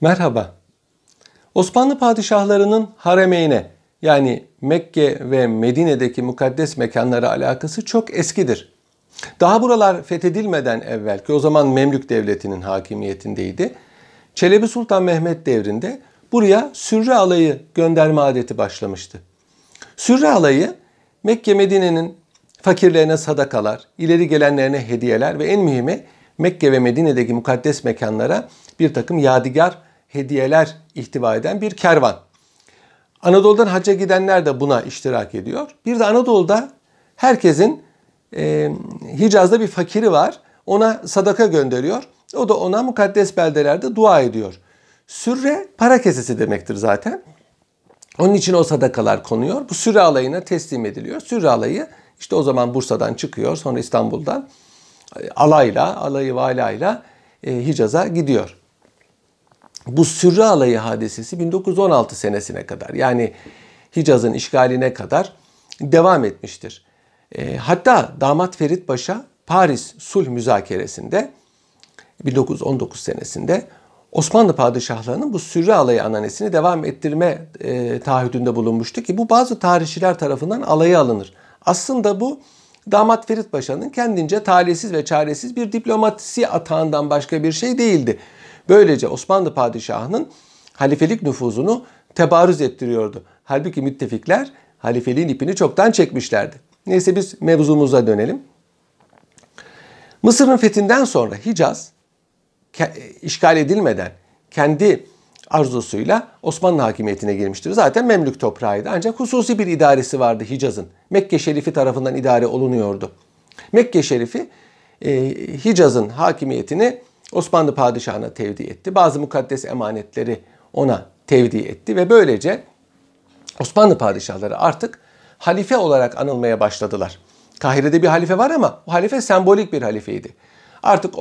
Merhaba. Osmanlı padişahlarının haremeyne yani Mekke ve Medine'deki mukaddes mekanlara alakası çok eskidir. Daha buralar fethedilmeden evvel ki o zaman Memlük Devleti'nin hakimiyetindeydi. Çelebi Sultan Mehmet devrinde buraya sürre alayı gönderme adeti başlamıştı. Sürre alayı Mekke Medine'nin fakirlerine sadakalar, ileri gelenlerine hediyeler ve en mühimi Mekke ve Medine'deki mukaddes mekanlara bir takım yadigar hediyeler ihtiva eden bir kervan. Anadolu'dan hacca gidenler de buna iştirak ediyor. Bir de Anadolu'da herkesin e, Hicaz'da bir fakiri var. Ona sadaka gönderiyor. O da ona mukaddes beldelerde dua ediyor. Sürre para kesesi demektir zaten. Onun için o sadakalar konuyor. Bu sürre alayına teslim ediliyor. Sürre alayı işte o zaman Bursa'dan çıkıyor. Sonra İstanbul'dan alayla, alayı valayla e, Hicaz'a gidiyor. Bu sürre alayı hadisesi 1916 senesine kadar yani Hicaz'ın işgaline kadar devam etmiştir. E, hatta damat Ferit Paşa Paris sulh müzakeresinde 1919 senesinde Osmanlı padişahlarının bu sürre alayı ananesini devam ettirme e, taahhüdünde bulunmuştu ki bu bazı tarihçiler tarafından alaya alınır. Aslında bu damat Ferit Paşa'nın kendince talihsiz ve çaresiz bir diplomatisi atağından başka bir şey değildi. Böylece Osmanlı padişahının halifelik nüfuzunu tebarüz ettiriyordu. Halbuki müttefikler halifeliğin ipini çoktan çekmişlerdi. Neyse biz mevzumuza dönelim. Mısır'ın fethinden sonra Hicaz işgal edilmeden kendi arzusuyla Osmanlı hakimiyetine girmiştir. Zaten Memlük toprağıydı ancak hususi bir idaresi vardı Hicaz'ın. Mekke Şerifi tarafından idare olunuyordu. Mekke Şerifi e, Hicaz'ın hakimiyetini Osmanlı padişahına tevdi etti. Bazı mukaddes emanetleri ona tevdi etti ve böylece Osmanlı padişahları artık halife olarak anılmaya başladılar. Kahire'de bir halife var ama o halife sembolik bir halifeydi. Artık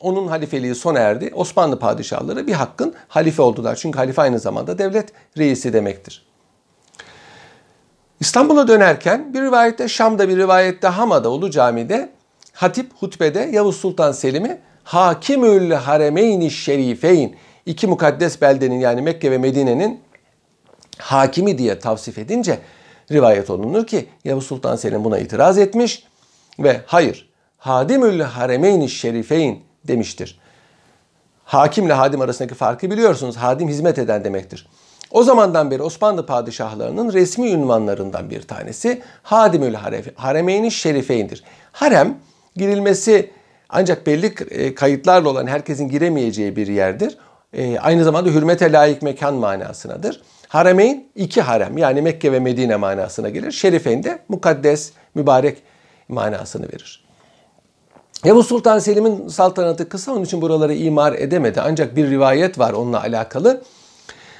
onun halifeliği sona erdi. Osmanlı padişahları bir hakkın halife oldular. Çünkü halife aynı zamanda devlet reisi demektir. İstanbul'a dönerken bir rivayette Şam'da bir rivayette Hama'da Ulu Cami'de hatip hutbede Yavuz Sultan Selim'i Hakimül Haremeyni Şerifeyn iki mukaddes beldenin yani Mekke ve Medine'nin hakimi diye tavsif edince rivayet olunur ki Yavuz Sultan Selim buna itiraz etmiş ve hayır Hadimül Haremeyni Şerifeyn demiştir. Hakimle hadim arasındaki farkı biliyorsunuz. Hadim hizmet eden demektir. O zamandan beri Osmanlı padişahlarının resmi ünvanlarından bir tanesi Hadimül Haremeyni Şerifeyn'dir. Harem girilmesi ancak belli e, kayıtlarla olan herkesin giremeyeceği bir yerdir. E, aynı zamanda hürmete layık mekan manasınadır. Haremeyn iki harem yani Mekke ve Medine manasına gelir. Şerifeyn de mukaddes, mübarek manasını verir. Yavuz Sultan Selim'in saltanatı kısa onun için buraları imar edemedi. Ancak bir rivayet var onunla alakalı.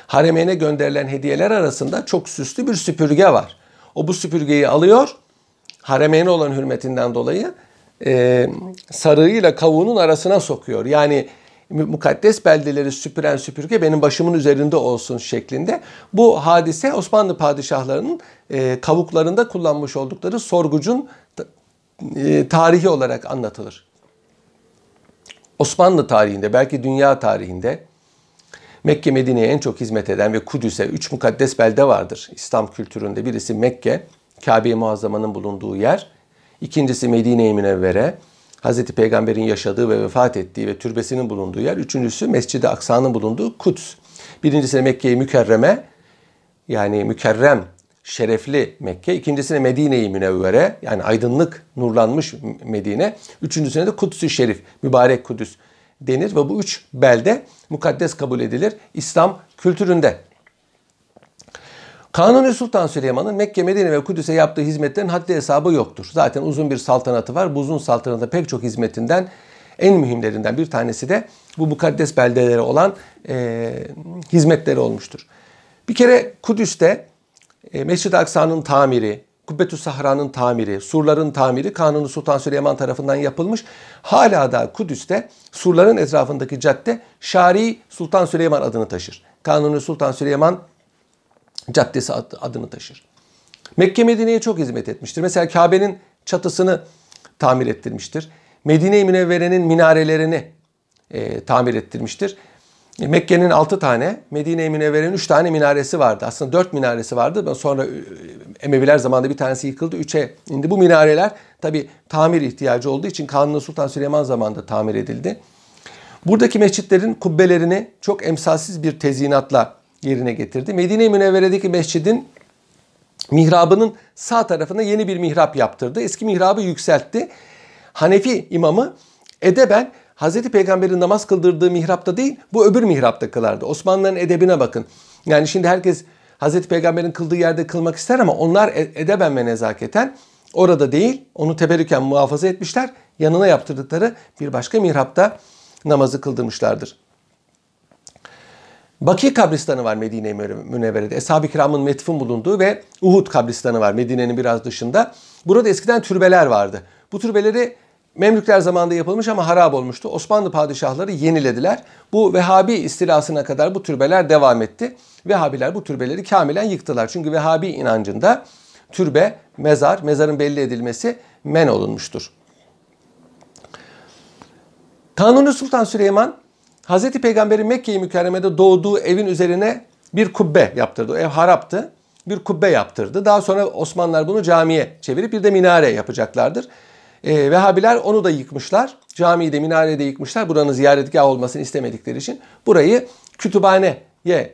Haremeyne gönderilen hediyeler arasında çok süslü bir süpürge var. O bu süpürgeyi alıyor. Haremeyne olan hürmetinden dolayı e, sarığıyla kavuğunun arasına sokuyor. Yani mukaddes beldeleri süpüren süpürge benim başımın üzerinde olsun şeklinde. Bu hadise Osmanlı padişahlarının e, kavuklarında kullanmış oldukları sorgucun e, tarihi olarak anlatılır. Osmanlı tarihinde belki dünya tarihinde Mekke Medine'ye en çok hizmet eden ve Kudüs'e üç mukaddes belde vardır İslam kültüründe. Birisi Mekke, Kabe-i Muazzama'nın bulunduğu yer. İkincisi Medine-i Münevvere, Hz. Peygamber'in yaşadığı ve vefat ettiği ve türbesinin bulunduğu yer. Üçüncüsü Mescid-i Aksa'nın bulunduğu Kuds. Birincisi Mekke-i Mükerreme, yani mükerrem şerefli Mekke. İkincisine Medine-i Münevvere yani aydınlık, nurlanmış Medine. Üçüncüsüne de Kudüs-ü Şerif, mübarek Kudüs denir ve bu üç belde mukaddes kabul edilir İslam kültüründe. Kanuni Sultan Süleyman'ın Mekke, Medine ve Kudüs'e yaptığı hizmetlerin haddi hesabı yoktur. Zaten uzun bir saltanatı var. Bu uzun saltanatta pek çok hizmetinden en mühimlerinden bir tanesi de bu mukaddes beldelere olan e, hizmetleri olmuştur. Bir kere Kudüs'te e, Mescid-i Aksa'nın tamiri, Kubbetü Sahra'nın tamiri, surların tamiri Kanuni Sultan Süleyman tarafından yapılmış. Hala da Kudüs'te surların etrafındaki cadde Şari Sultan Süleyman adını taşır. Kanuni Sultan Süleyman Caddesi adını taşır. Mekke Medine'ye çok hizmet etmiştir. Mesela Kabe'nin çatısını tamir ettirmiştir. Medine-i Münevvere'nin minarelerini e, tamir ettirmiştir. Mekke'nin 6 tane, Medine-i Münevvere'nin 3 tane minaresi vardı. Aslında 4 minaresi vardı. Sonra Emeviler zamanında bir tanesi yıkıldı. 3'e indi. Bu minareler tabi tamir ihtiyacı olduğu için Kanuni Sultan Süleyman zamanında tamir edildi. Buradaki mescitlerin kubbelerini çok emsalsiz bir tezyinatla yerine getirdi. Medine-i Münevvere'deki mescidin mihrabının sağ tarafına yeni bir mihrap yaptırdı. Eski mihrabı yükseltti. Hanefi imamı edeben Hazreti Peygamber'in namaz kıldırdığı mihrapta değil, bu öbür mihrapta kılardı. Osmanlıların edebine bakın. Yani şimdi herkes Hazreti Peygamber'in kıldığı yerde kılmak ister ama onlar e- edeben ve nezaketen orada değil, onu teberrüken muhafaza etmişler. Yanına yaptırdıkları bir başka mihrapta namazı kıldırmışlardır. Baki kabristanı var Medine-i Münevvere'de. Eshab-ı kiramın metfun bulunduğu ve Uhud kabristanı var Medine'nin biraz dışında. Burada eskiden türbeler vardı. Bu türbeleri Memlükler zamanında yapılmış ama harap olmuştu. Osmanlı padişahları yenilediler. Bu Vehhabi istilasına kadar bu türbeler devam etti. Vehhabiler bu türbeleri kamilen yıktılar. Çünkü Vehhabi inancında türbe, mezar, mezarın belli edilmesi men olunmuştur. Kanuni Sultan Süleyman Hazreti Peygamber'in Mekke-i Mükerreme'de doğduğu evin üzerine bir kubbe yaptırdı. O ev haraptı. Bir kubbe yaptırdı. Daha sonra Osmanlılar bunu camiye çevirip bir de minare yapacaklardır. E, Vehhabiler onu da yıkmışlar. Camiyi de minareyi de yıkmışlar. Buranın ziyaretgah olmasını istemedikleri için burayı kütüphaneye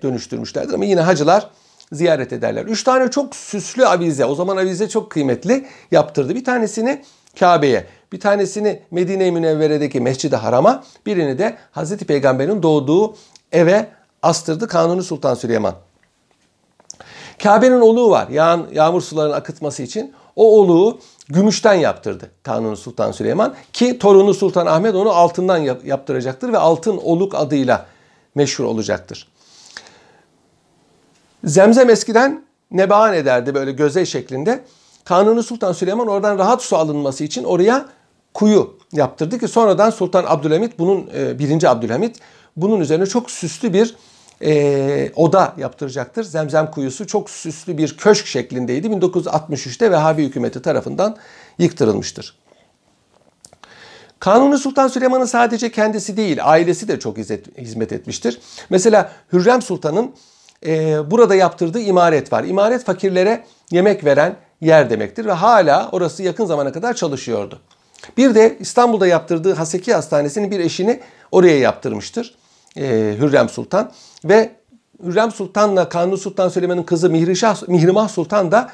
dönüştürmüşlerdir. Ama yine hacılar ziyaret ederler. Üç tane çok süslü avize, o zaman avize çok kıymetli yaptırdı. Bir tanesini Kabe'ye, bir tanesini Medine-i Münevvere'deki Mescid-i Haram'a, birini de Hazreti Peygamber'in doğduğu eve astırdı Kanuni Sultan Süleyman. Kabe'nin oluğu var. Yağan, yağmur sularının akıtması için. O oluğu gümüşten yaptırdı Kanuni Sultan Süleyman ki torunu Sultan Ahmet onu altından yaptıracaktır ve altın oluk adıyla meşhur olacaktır. Zemzem eskiden nebaan ederdi böyle göze şeklinde. Kanuni Sultan Süleyman oradan rahat su alınması için oraya kuyu yaptırdı ki sonradan Sultan Abdülhamit bunun e, birinci Abdülhamit bunun üzerine çok süslü bir e, oda yaptıracaktır. Zemzem kuyusu çok süslü bir köşk şeklindeydi. 1963'te Vehhabi hükümeti tarafından yıktırılmıştır. Kanuni Sultan Süleyman'ın sadece kendisi değil, ailesi de çok hizmet etmiştir. Mesela Hürrem Sultan'ın e, burada yaptırdığı imaret var. İmaret fakirlere yemek veren yer demektir ve hala orası yakın zamana kadar çalışıyordu. Bir de İstanbul'da yaptırdığı Haseki Hastanesi'nin bir eşini oraya yaptırmıştır e, Hürrem Sultan ve Hürrem Sultan'la Kanuni Sultan Süleyman'ın kızı Mihrişah, Mihrimah Sultan da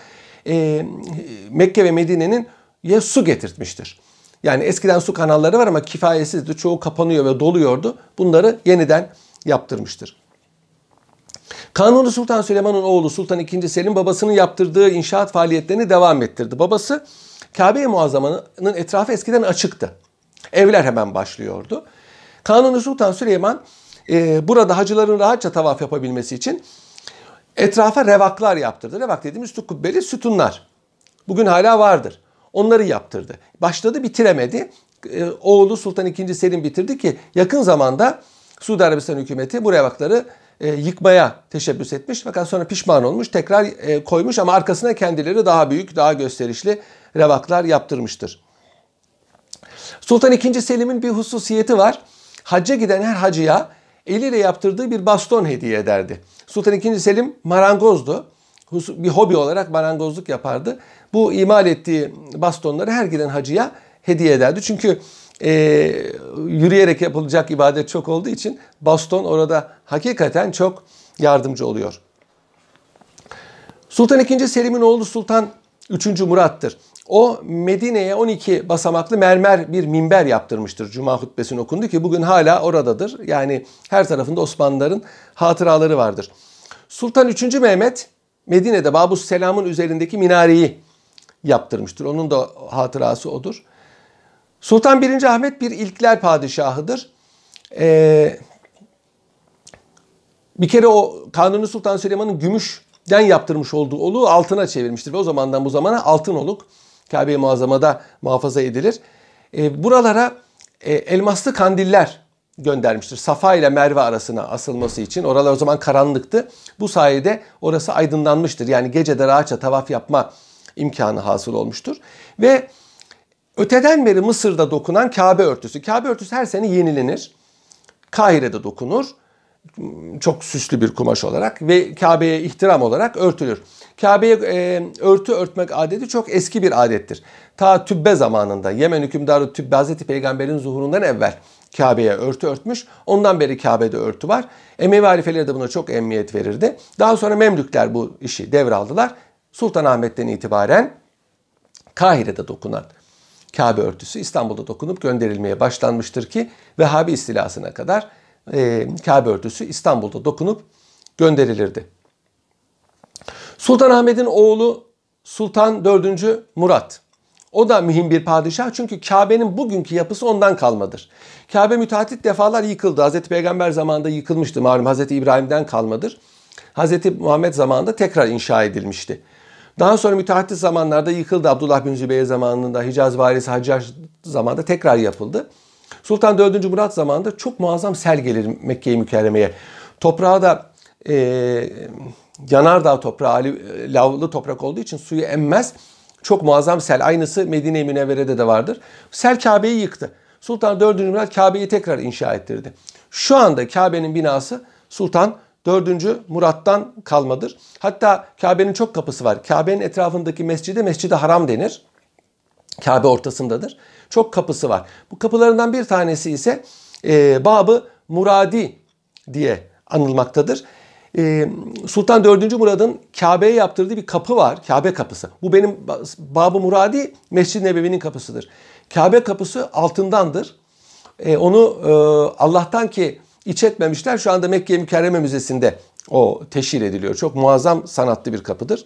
e, Mekke ve Medine'nin ya su getirtmiştir. Yani eskiden su kanalları var ama kifayetsizdi. Çoğu kapanıyor ve doluyordu. Bunları yeniden yaptırmıştır. Kanuni Sultan Süleyman'ın oğlu Sultan II. Selim babasının yaptırdığı inşaat faaliyetlerini devam ettirdi. Babası Kabe-i Muazzama'nın etrafı eskiden açıktı. Evler hemen başlıyordu. Kanuni Sultan Süleyman e, burada hacıların rahatça tavaf yapabilmesi için etrafa revaklar yaptırdı. Revak dediğimiz kubbeli sütunlar. Bugün hala vardır. Onları yaptırdı. Başladı bitiremedi. E, oğlu Sultan II. Selim bitirdi ki yakın zamanda Suudi Arabistan hükümeti bu revakları e, yıkmaya teşebbüs etmiş. Fakat sonra pişman olmuş. Tekrar e, koymuş ama arkasına kendileri daha büyük, daha gösterişli revaklar yaptırmıştır. Sultan II. Selim'in bir hususiyeti var. Hacca giden her hacıya eliyle yaptırdığı bir baston hediye ederdi. Sultan II. Selim marangozdu. Bir hobi olarak marangozluk yapardı. Bu imal ettiği bastonları her giden hacıya hediye ederdi. Çünkü e, yürüyerek yapılacak ibadet çok olduğu için baston orada hakikaten çok yardımcı oluyor. Sultan II. Selim'in oğlu Sultan 3. Murat'tır. O Medine'ye 12 basamaklı mermer bir minber yaptırmıştır. Cuma hutbesini okundu ki bugün hala oradadır. Yani her tarafında Osmanlıların hatıraları vardır. Sultan 3. Mehmet Medine'de Babus Selam'ın üzerindeki minareyi yaptırmıştır. Onun da hatırası odur. Sultan 1. Ahmet bir ilkler padişahıdır. Ee, bir kere o Kanuni Sultan Süleyman'ın gümüşten yaptırmış olduğu oluğu altına çevirmiştir. Ve o zamandan bu zamana altın oluk Kabe-i Muazzama'da muhafaza edilir. E, buralara e, elmaslı kandiller göndermiştir. Safa ile Merve arasına asılması için. Oralar o zaman karanlıktı. Bu sayede orası aydınlanmıştır. Yani gecede rahatça tavaf yapma imkanı hasıl olmuştur. Ve öteden beri Mısır'da dokunan Kabe örtüsü. Kabe örtüsü her sene yenilenir. Kahire'de dokunur. Çok süslü bir kumaş olarak ve Kabe'ye ihtiram olarak örtülür. Kabe'ye e, örtü örtmek adeti çok eski bir adettir. Ta Tübbe zamanında Yemen hükümdarı Tübbe Hazreti Peygamber'in zuhurundan evvel Kabe'ye örtü örtmüş. Ondan beri Kabe'de örtü var. Emevi halifeleri de buna çok emniyet verirdi. Daha sonra Memlükler bu işi devraldılar. Sultanahmet'ten itibaren Kahire'de dokunan Kabe örtüsü İstanbul'da dokunup gönderilmeye başlanmıştır ki Vehhabi istilasına kadar e, Kabe örtüsü İstanbul'da dokunup gönderilirdi. Sultan Ahmet'in oğlu Sultan 4. Murat. O da mühim bir padişah çünkü Kabe'nin bugünkü yapısı ondan kalmadır. Kabe müteahhit defalar yıkıldı. Hazreti Peygamber zamanında yıkılmıştı. Malum Hazreti İbrahim'den kalmadır. Hazreti Muhammed zamanında tekrar inşa edilmişti. Daha sonra müteahhit zamanlarda yıkıldı. Abdullah bin Zübeyir zamanında, Hicaz valisi Haccac zamanında tekrar yapıldı. Sultan 4. Murat zamanında çok muazzam sel gelir Mekke-i Mükerreme'ye. Toprağı da e, yanardağ toprağı, lavlı toprak olduğu için suyu emmez. Çok muazzam sel. Aynısı Medine-i Münevvere'de de vardır. Sel Kabe'yi yıktı. Sultan 4. Murat Kabe'yi tekrar inşa ettirdi. Şu anda Kabe'nin binası Sultan 4. Murat'tan kalmadır. Hatta Kabe'nin çok kapısı var. Kabe'nin etrafındaki mescide Mescid-i Haram denir. Kabe ortasındadır. Çok kapısı var. Bu kapılarından bir tanesi ise e, Babı Muradi diye anılmaktadır. E, Sultan 4. Murad'ın Kabe'ye yaptırdığı bir kapı var. Kabe kapısı. Bu benim Babı Muradi Mescid-i Nebevi'nin kapısıdır. Kabe kapısı altındandır. E, onu e, Allah'tan ki iç etmemişler. Şu anda Mekke Mükerreme Müzesi'nde o teşhir ediliyor. Çok muazzam sanatlı bir kapıdır.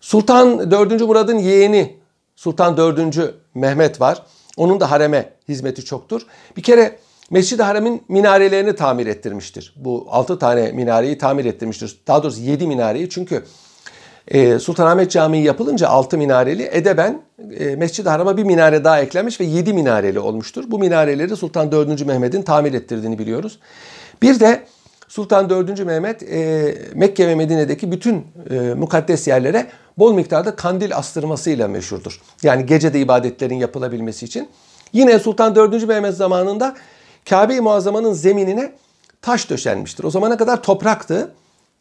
Sultan 4. Murad'ın yeğeni Sultan 4. Mehmet var. Onun da hareme hizmeti çoktur. Bir kere Mescid-i Haram'ın minarelerini tamir ettirmiştir. Bu 6 tane minareyi tamir ettirmiştir. Daha doğrusu 7 minareyi çünkü e, Sultanahmet Camii yapılınca 6 minareli edeben e, Mescid-i Haram'a bir minare daha eklenmiş ve 7 minareli olmuştur. Bu minareleri Sultan 4. Mehmet'in tamir ettirdiğini biliyoruz. Bir de Sultan 4. Mehmet e, Mekke ve Medine'deki bütün e, mukaddes yerlere bol miktarda kandil astırmasıyla meşhurdur. Yani gecede ibadetlerin yapılabilmesi için. Yine Sultan 4. Mehmet zamanında Kabe-i Muazzama'nın zeminine taş döşenmiştir. O zamana kadar topraktı.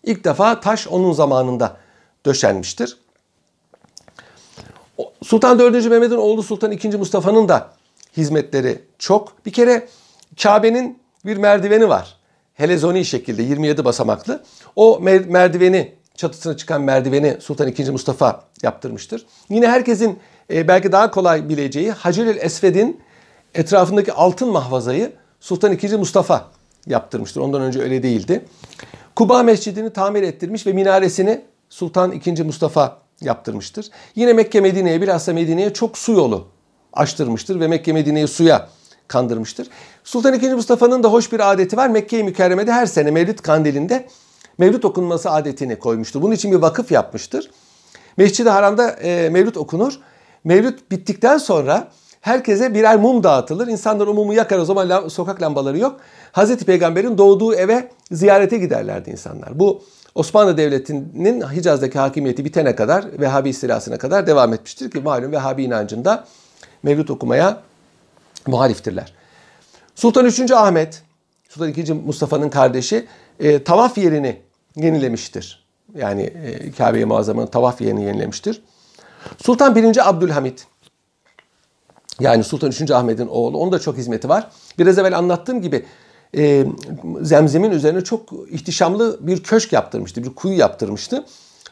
İlk defa taş onun zamanında döşenmiştir. Sultan 4. Mehmet'in oğlu Sultan II. Mustafa'nın da hizmetleri çok. Bir kere Kabe'nin bir merdiveni var. Helezoni şekilde 27 basamaklı. O merdiveni çatısına çıkan merdiveni Sultan II. Mustafa yaptırmıştır. Yine herkesin e, belki daha kolay bileceği Hacer-el Esved'in etrafındaki altın mahvazayı Sultan II. Mustafa yaptırmıştır. Ondan önce öyle değildi. Kuba Mescidini tamir ettirmiş ve minaresini Sultan II. Mustafa yaptırmıştır. Yine Mekke Medine'ye bilhassa Medine'ye çok su yolu açtırmıştır ve Mekke Medine'yi suya kandırmıştır. Sultan II. Mustafa'nın da hoş bir adeti var. Mekke-i Mükerreme'de her sene Mevlid kandilinde Mevlüt okunması adetini koymuştur. Bunun için bir vakıf yapmıştır. Mescid-i Haram'da e, Mevlüt okunur. Mevlüt bittikten sonra herkese birer mum dağıtılır. İnsanlar o mumu yakar o zaman sokak lambaları yok. Hazreti Peygamber'in doğduğu eve ziyarete giderlerdi insanlar. Bu Osmanlı Devleti'nin Hicaz'daki hakimiyeti bitene kadar Vehhabi istilasına kadar devam etmiştir ki malum Vehhabi inancında Mevlüt okumaya muhaliftirler. Sultan 3. Ahmet, Sultan II. Mustafa'nın kardeşi e, tavaf yerini yenilemiştir. Yani e, Kabe-i Muazzama'nın tavaf yerini yenilemiştir. Sultan 1. Abdülhamit yani Sultan 3. Ahmet'in oğlu. Onun da çok hizmeti var. Biraz evvel anlattığım gibi e, Zemzem'in üzerine çok ihtişamlı bir köşk yaptırmıştı. Bir kuyu yaptırmıştı.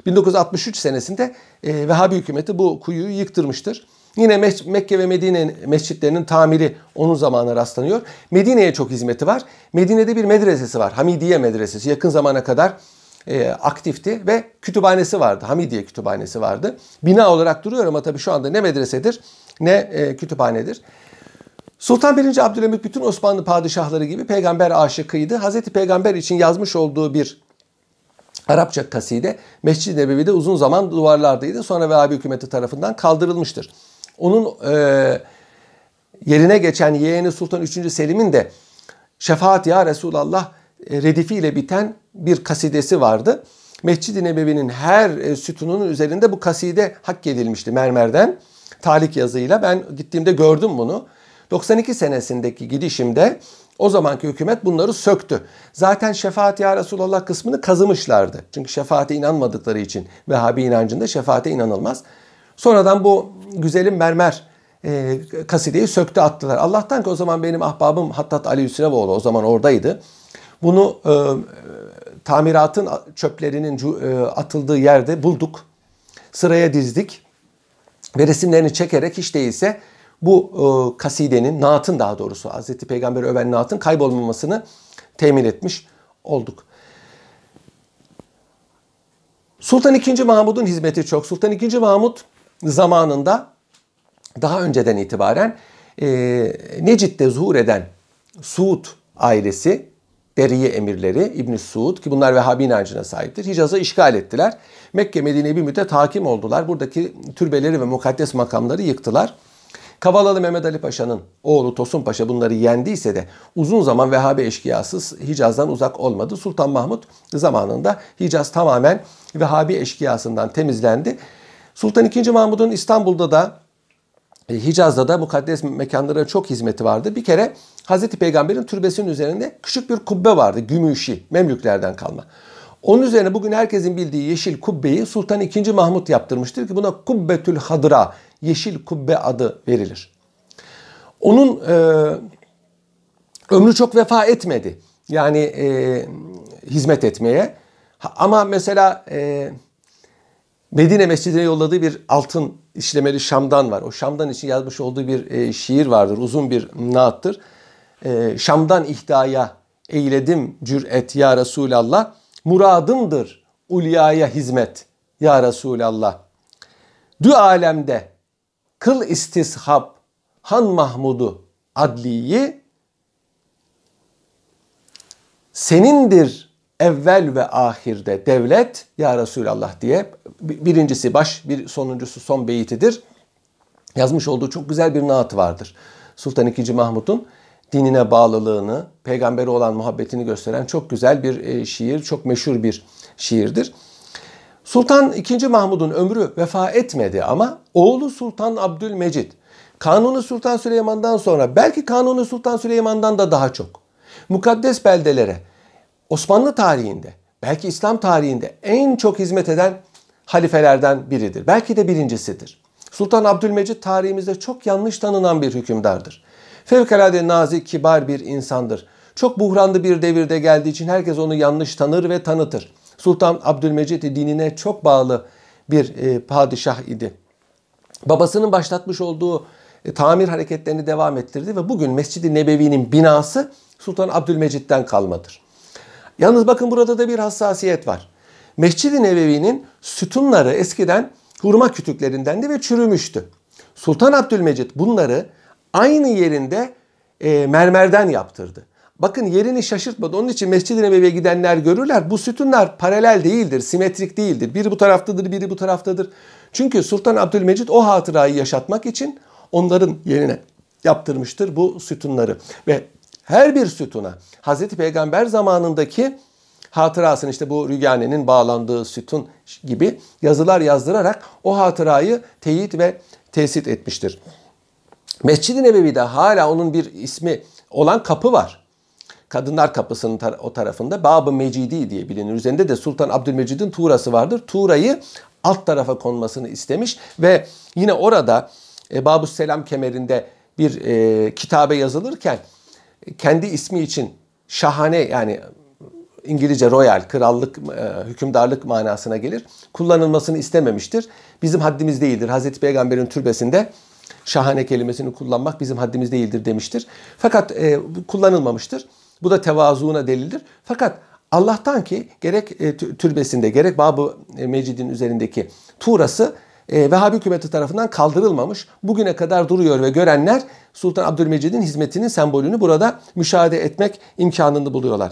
1963 senesinde e, Vehhabi hükümeti bu kuyuyu yıktırmıştır. Yine Mekke ve Medine mescitlerinin tamiri onun zamanına rastlanıyor. Medine'ye çok hizmeti var. Medine'de bir medresesi var. Hamidiye medresesi. Yakın zamana kadar e, aktifti ve kütüphanesi vardı. Hamidiye kütüphanesi vardı. Bina olarak duruyor ama tabii şu anda ne medresedir ne e, kütüphanedir. Sultan 1. Abdülhamit bütün Osmanlı padişahları gibi peygamber aşıkıydı. Hazreti Peygamber için yazmış olduğu bir Arapça kaside Mescid-i Nebevi'de uzun zaman duvarlardaydı. Sonra Vehhabi hükümeti tarafından kaldırılmıştır. Onun e, yerine geçen yeğeni Sultan 3. Selim'in de Şefaat Ya Resulallah e, redifiyle biten bir kasidesi vardı. Mescid-i Nebevi'nin her e, sütununun üzerinde bu kaside hak edilmişti mermerden. Talik yazıyla ben gittiğimde gördüm bunu. 92 senesindeki gidişimde O zamanki hükümet bunları söktü. Zaten şefaat ya Resulallah kısmını kazımışlardı. Çünkü şefaate inanmadıkları için Vehhabi inancında şefaate inanılmaz. Sonradan bu güzelim mermer e, kasideyi söktü attılar. Allah'tan ki o zaman benim ahbabım Hattat Ali Hüsrevoğlu o zaman oradaydı. Bunu e, tamiratın çöplerinin e, atıldığı yerde bulduk. Sıraya dizdik ve resimlerini çekerek hiç değilse bu e, kasidenin, naatın daha doğrusu Hz. Peygamber öven naatın kaybolmamasını temin etmiş olduk. Sultan II. Mahmud'un hizmeti çok. Sultan II. Mahmud zamanında daha önceden itibaren e, Necid'de zuhur eden Suud ailesi, Deriye emirleri İbn Suud ki bunlar Vehhabi inancına sahiptir. Hicaz'ı işgal ettiler. Mekke Medine'ye bir müddet hakim oldular. Buradaki türbeleri ve mukaddes makamları yıktılar. Kavalalı Mehmet Ali Paşa'nın oğlu Tosun Paşa bunları yendiyse de uzun zaman Vehhabi eşkıyasız Hicaz'dan uzak olmadı. Sultan Mahmut zamanında Hicaz tamamen Vehhabi eşkıyasından temizlendi. Sultan II. Mahmud'un İstanbul'da da e, Hicaz'da da mukaddes mekanlara çok hizmeti vardı. Bir kere Hazreti Peygamber'in türbesinin üzerinde küçük bir kubbe vardı. Gümüşi, Memlüklerden kalma. Onun üzerine bugün herkesin bildiği yeşil kubbeyi Sultan II. Mahmut yaptırmıştır ki buna Kubbetül Hadra, yeşil kubbe adı verilir. Onun e, ömrü çok vefa etmedi. Yani e, hizmet etmeye. Ama mesela e, Medine Mescidi'ne yolladığı bir altın işlemeli Şam'dan var. O Şam'dan için yazmış olduğu bir e, şiir vardır. Uzun bir naattır. E, Şam'dan ihdaya eyledim cüret ya Resulallah. Muradımdır ulyaya hizmet ya Resulallah. Dü alemde kıl istishab Han Mahmud'u adliyi senindir evvel ve ahirde devlet ya Resulallah diye birincisi baş bir sonuncusu son beyitidir. Yazmış olduğu çok güzel bir naat vardır. Sultan II. Mahmud'un dinine bağlılığını, peygamberi olan muhabbetini gösteren çok güzel bir e, şiir, çok meşhur bir şiirdir. Sultan II. Mahmud'un ömrü vefa etmedi ama oğlu Sultan Abdülmecid Kanuni Sultan Süleyman'dan sonra belki Kanuni Sultan Süleyman'dan da daha çok mukaddes beldelere Osmanlı tarihinde belki İslam tarihinde en çok hizmet eden halifelerden biridir. Belki de birincisidir. Sultan Abdülmecid tarihimizde çok yanlış tanınan bir hükümdardır. Fevkalade nazik, kibar bir insandır. Çok buhranlı bir devirde geldiği için herkes onu yanlış tanır ve tanıtır. Sultan Abdülmecid dinine çok bağlı bir e, padişah idi. Babasının başlatmış olduğu e, tamir hareketlerini devam ettirdi ve bugün Mescid-i Nebevi'nin binası Sultan Abdülmecid'den kalmadır. Yalnız bakın burada da bir hassasiyet var. Mescid-i Nebevi'nin sütunları eskiden hurma kütüklerindendi ve çürümüştü. Sultan Abdülmecid bunları aynı yerinde e, mermerden yaptırdı. Bakın yerini şaşırtmadı. Onun için Mescid-i Nebevi'ye gidenler görürler. Bu sütunlar paralel değildir, simetrik değildir. Biri bu taraftadır, biri bu taraftadır. Çünkü Sultan Abdülmecid o hatırayı yaşatmak için onların yerine yaptırmıştır bu sütunları. Ve her bir sütuna Hazreti Peygamber zamanındaki hatırasını işte bu Rügane'nin bağlandığı sütun gibi yazılar yazdırarak o hatırayı teyit ve tesit etmiştir. Mescid-i Nebevi'de hala onun bir ismi olan kapı var. Kadınlar Kapısı'nın tar- o tarafında Bab-ı Mecidi diye bilinir. Üzerinde de Sultan Abdülmecid'in tuğrası vardır. Tuğrayı alt tarafa konmasını istemiş ve yine orada e, Bab-ı Selam kemerinde bir e, kitabe yazılırken kendi ismi için şahane yani İngilizce royal, krallık, e, hükümdarlık manasına gelir. Kullanılmasını istememiştir. Bizim haddimiz değildir. Hazreti Peygamber'in türbesinde şahane kelimesini kullanmak bizim haddimiz değildir demiştir. Fakat e, kullanılmamıştır. Bu da tevazuuna delildir. Fakat Allah'tan ki gerek e, türbesinde gerek Bab-ı Mecid'in üzerindeki tuğrası e, Vehhabi hükümeti tarafından kaldırılmamış. Bugüne kadar duruyor ve görenler Sultan Abdülmecid'in hizmetinin sembolünü burada müşahede etmek imkanını buluyorlar.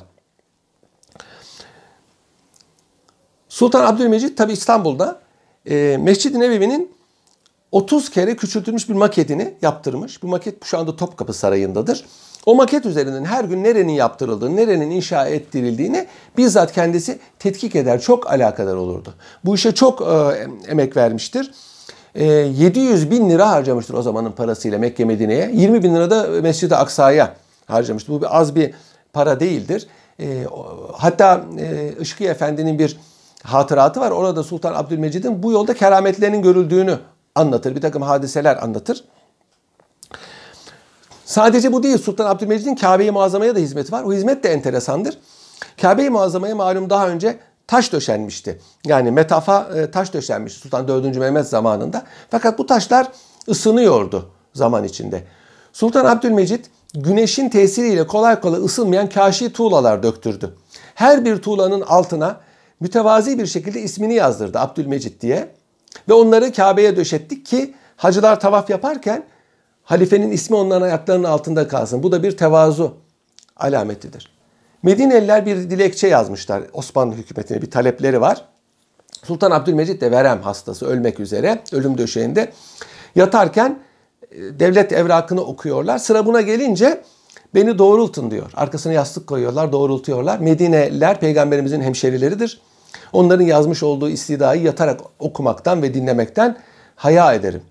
Sultan Abdülmecid tabi İstanbul'da e, Mescid-i Nebevi'nin 30 kere küçültülmüş bir maketini yaptırmış. Bu maket şu anda Topkapı Sarayı'ndadır. O maket üzerinden her gün nerenin yaptırıldığını, nerenin inşa ettirildiğini bizzat kendisi tetkik eder. Çok alakadar olurdu. Bu işe çok e, emek vermiştir. E, 700 bin lira harcamıştır o zamanın parasıyla Mekke Medine'ye. 20 bin lira da Mescid-i Aksa'ya harcamıştı. Bu bir az bir para değildir. E, hatta e, Işkı Efendi'nin bir hatıratı var. Orada Sultan Abdülmecid'in bu yolda kerametlerinin görüldüğünü anlatır. Bir takım hadiseler anlatır. Sadece bu değil. Sultan Abdülmecid'in Kabe-i Muazzama'ya da hizmeti var. O hizmet de enteresandır. Kabe-i Muazzama'ya malum daha önce taş döşenmişti. Yani metafa e, taş döşenmişti Sultan 4. Mehmet zamanında. Fakat bu taşlar ısınıyordu zaman içinde. Sultan Abdülmecid güneşin tesiriyle kolay kolay ısınmayan kaşi tuğlalar döktürdü. Her bir tuğlanın altına mütevazi bir şekilde ismini yazdırdı Abdülmecid diye. Ve onları Kabe'ye döşettik ki hacılar tavaf yaparken halifenin ismi onların ayaklarının altında kalsın. Bu da bir tevazu alametidir. Medineliler bir dilekçe yazmışlar Osmanlı hükümetine bir talepleri var. Sultan Abdülmecid de verem hastası ölmek üzere ölüm döşeğinde yatarken e, devlet evrakını okuyorlar. Sıra buna gelince beni doğrultun diyor. Arkasına yastık koyuyorlar, doğrultuyorlar. Medineliler peygamberimizin hemşerileridir. Onların yazmış olduğu istidayı yatarak okumaktan ve dinlemekten haya ederim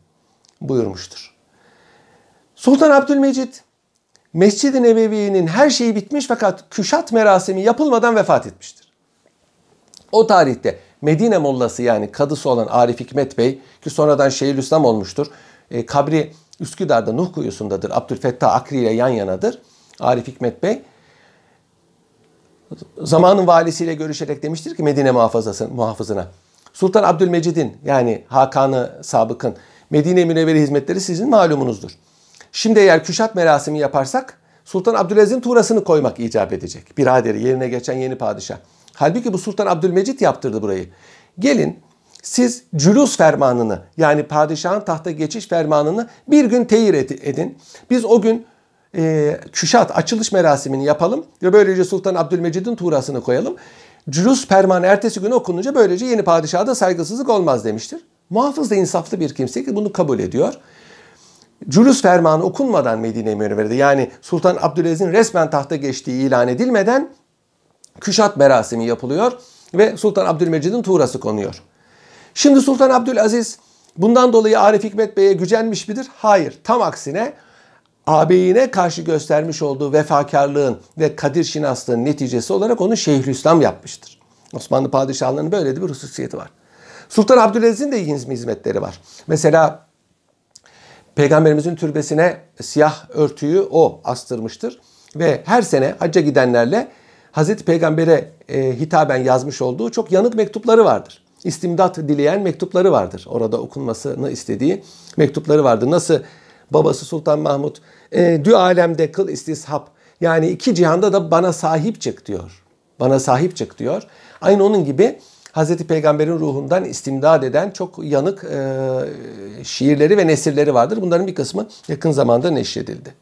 buyurmuştur. Sultan Abdülmecid Mescid-i Nebevi'nin her şeyi bitmiş fakat küşat merasimi yapılmadan vefat etmiştir. O tarihte Medine Mollası yani kadısı olan Arif Hikmet Bey ki sonradan Şeyhülislam olmuştur. E, kabri Üsküdar'da Nuh kuyusundadır. Abdülfettah Akri ile yan yanadır. Arif Hikmet Bey zamanın valisiyle görüşerek demiştir ki Medine muhafazası, muhafızına. Sultan Abdülmecid'in yani Hakan'ı Sabık'ın Medine Münevveri hizmetleri sizin malumunuzdur. Şimdi eğer küşat merasimi yaparsak Sultan Abdülaziz'in tuğrasını koymak icap edecek. Biraderi yerine geçen yeni padişah. Halbuki bu Sultan Abdülmecit yaptırdı burayı. Gelin siz cülus fermanını yani padişahın tahta geçiş fermanını bir gün teyir edin. Biz o gün e, küşat açılış merasimini yapalım ve böylece Sultan Abdülmecid'in tuğrasını koyalım. Cülus fermanı ertesi gün okununca böylece yeni padişaha da saygısızlık olmaz demiştir. Muhafız da insaflı bir kimse ki bunu kabul ediyor. Cülus fermanı okunmadan Medine-i Münevvere'de yani Sultan Abdülaziz'in resmen tahta geçtiği ilan edilmeden küşat merasimi yapılıyor ve Sultan Abdülmecid'in tuğrası konuyor. Şimdi Sultan Abdülaziz bundan dolayı Arif Hikmet Bey'e gücenmiş midir? Hayır. Tam aksine ağabeyine karşı göstermiş olduğu vefakarlığın ve kadir şinaslığın neticesi olarak onu Şeyhülislam yapmıştır. Osmanlı padişahlarının böyle bir hususiyeti var. Sultan Abdülaziz'in de hizmetleri var. Mesela Peygamberimizin türbesine siyah örtüyü o astırmıştır. Ve her sene hacca gidenlerle Hazreti Peygamber'e e, hitaben yazmış olduğu çok yanık mektupları vardır. İstimdat dileyen mektupları vardır. Orada okunmasını istediği mektupları vardır. Nasıl babası Sultan Mahmut e, dü alemde kıl istishap yani iki cihanda da bana sahip çık diyor. Bana sahip çık diyor. Aynı onun gibi Hazreti Peygamber'in ruhundan istimdad eden çok yanık e, şiirleri ve nesirleri vardır. Bunların bir kısmı yakın zamanda neşredildi.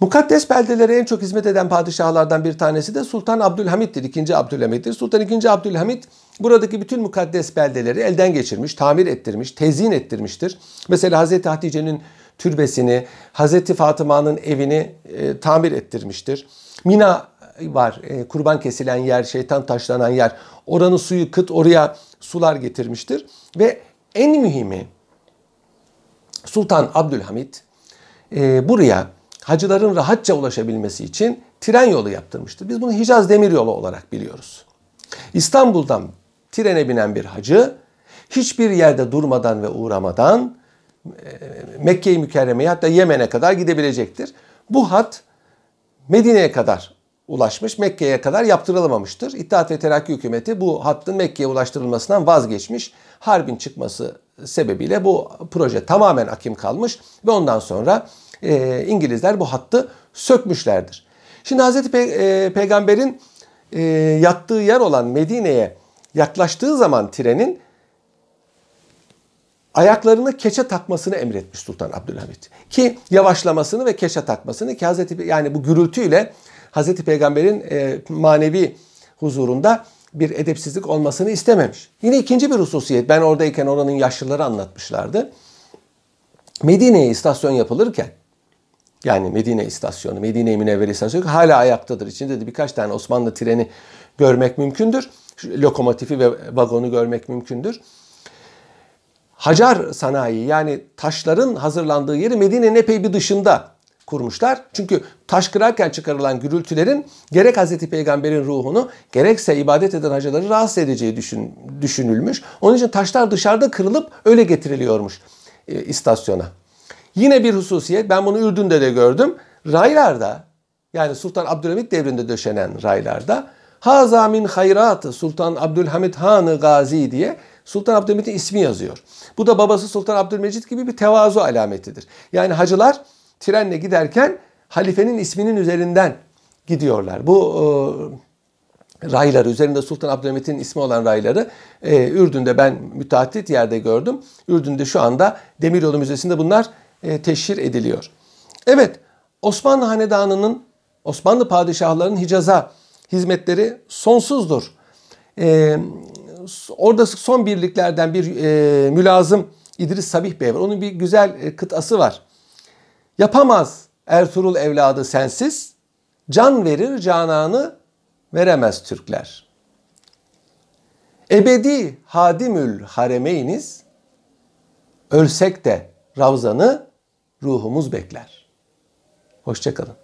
Mukaddes beldelere en çok hizmet eden padişahlardan bir tanesi de Sultan Abdülhamid'dir. İkinci Abdülhamid'dir. Sultan II. Abdülhamid buradaki bütün mukaddes beldeleri elden geçirmiş, tamir ettirmiş, tezyin ettirmiştir. Mesela Hazreti Hatice'nin türbesini, Hazreti Fatıma'nın evini e, tamir ettirmiştir. Mina var. E, kurban kesilen yer, şeytan taşlanan yer. Oranın suyu kıt, oraya sular getirmiştir. Ve en mühimi Sultan Abdülhamit e, buraya hacıların rahatça ulaşabilmesi için tren yolu yaptırmıştır. Biz bunu Hicaz Demiryolu olarak biliyoruz. İstanbul'dan trene binen bir hacı hiçbir yerde durmadan ve uğramadan e, Mekke-i Mükerreme'ye hatta Yemen'e kadar gidebilecektir. Bu hat Medine'ye kadar ulaşmış, Mekke'ye kadar yaptırılamamıştır. İttihat ve Terakki hükümeti bu hattın Mekke'ye ulaştırılmasından vazgeçmiş. Harbin çıkması sebebiyle bu proje tamamen akim kalmış ve ondan sonra e, İngilizler bu hattı sökmüşlerdir. Şimdi Hazreti Pe- e, Peygamber'in e, yattığı yer olan Medine'ye yaklaştığı zaman trenin ayaklarını keçe takmasını emretmiş Sultan Abdülhamit. Ki yavaşlamasını ve keçe takmasını ki Hazreti yani bu gürültüyle Hazreti Peygamber'in e, manevi huzurunda bir edepsizlik olmasını istememiş. Yine ikinci bir hususiyet. Ben oradayken oranın yaşlıları anlatmışlardı. Medine'ye istasyon yapılırken yani Medine istasyonu, Medine-i Münevvere istasyonu hala ayaktadır. İçinde de birkaç tane Osmanlı treni görmek mümkündür. Lokomotifi ve vagonu görmek mümkündür. Hacar sanayi yani taşların hazırlandığı yeri Medine'nin epey bir dışında kurmuşlar. Çünkü taş kırarken çıkarılan gürültülerin gerek Hz. Peygamber'in ruhunu gerekse ibadet eden hacıları rahatsız edeceği düşün, düşünülmüş. Onun için taşlar dışarıda kırılıp öyle getiriliyormuş e, istasyona. Yine bir hususiyet ben bunu Ürdün'de de gördüm. Raylarda yani Sultan Abdülhamit devrinde döşenen raylarda Haza min hayratı Sultan Abdülhamit Hanı Gazi diye Sultan Abdülhamit'in ismi yazıyor. Bu da babası Sultan Abdülmecit gibi bir tevazu alametidir. Yani hacılar trenle giderken halifenin isminin üzerinden gidiyorlar. Bu e, rayları, üzerinde Sultan Abdülhamit'in ismi olan rayları e, Ürdün'de ben müteahhit yerde gördüm. Ürdün'de şu anda Demiryolu Müzesi'nde bunlar e, teşhir ediliyor. Evet, Osmanlı Hanedanı'nın, Osmanlı padişahlarının Hicaz'a hizmetleri sonsuzdur. Ee, orada son birliklerden bir e, mülazım İdris Sabih Bey var. Onun bir güzel e, kıtası var. Yapamaz Ertuğrul evladı sensiz, can verir cananı veremez Türkler. Ebedi hadimül haremeyniz, ölsek de Ravzan'ı ruhumuz bekler. Hoşçakalın.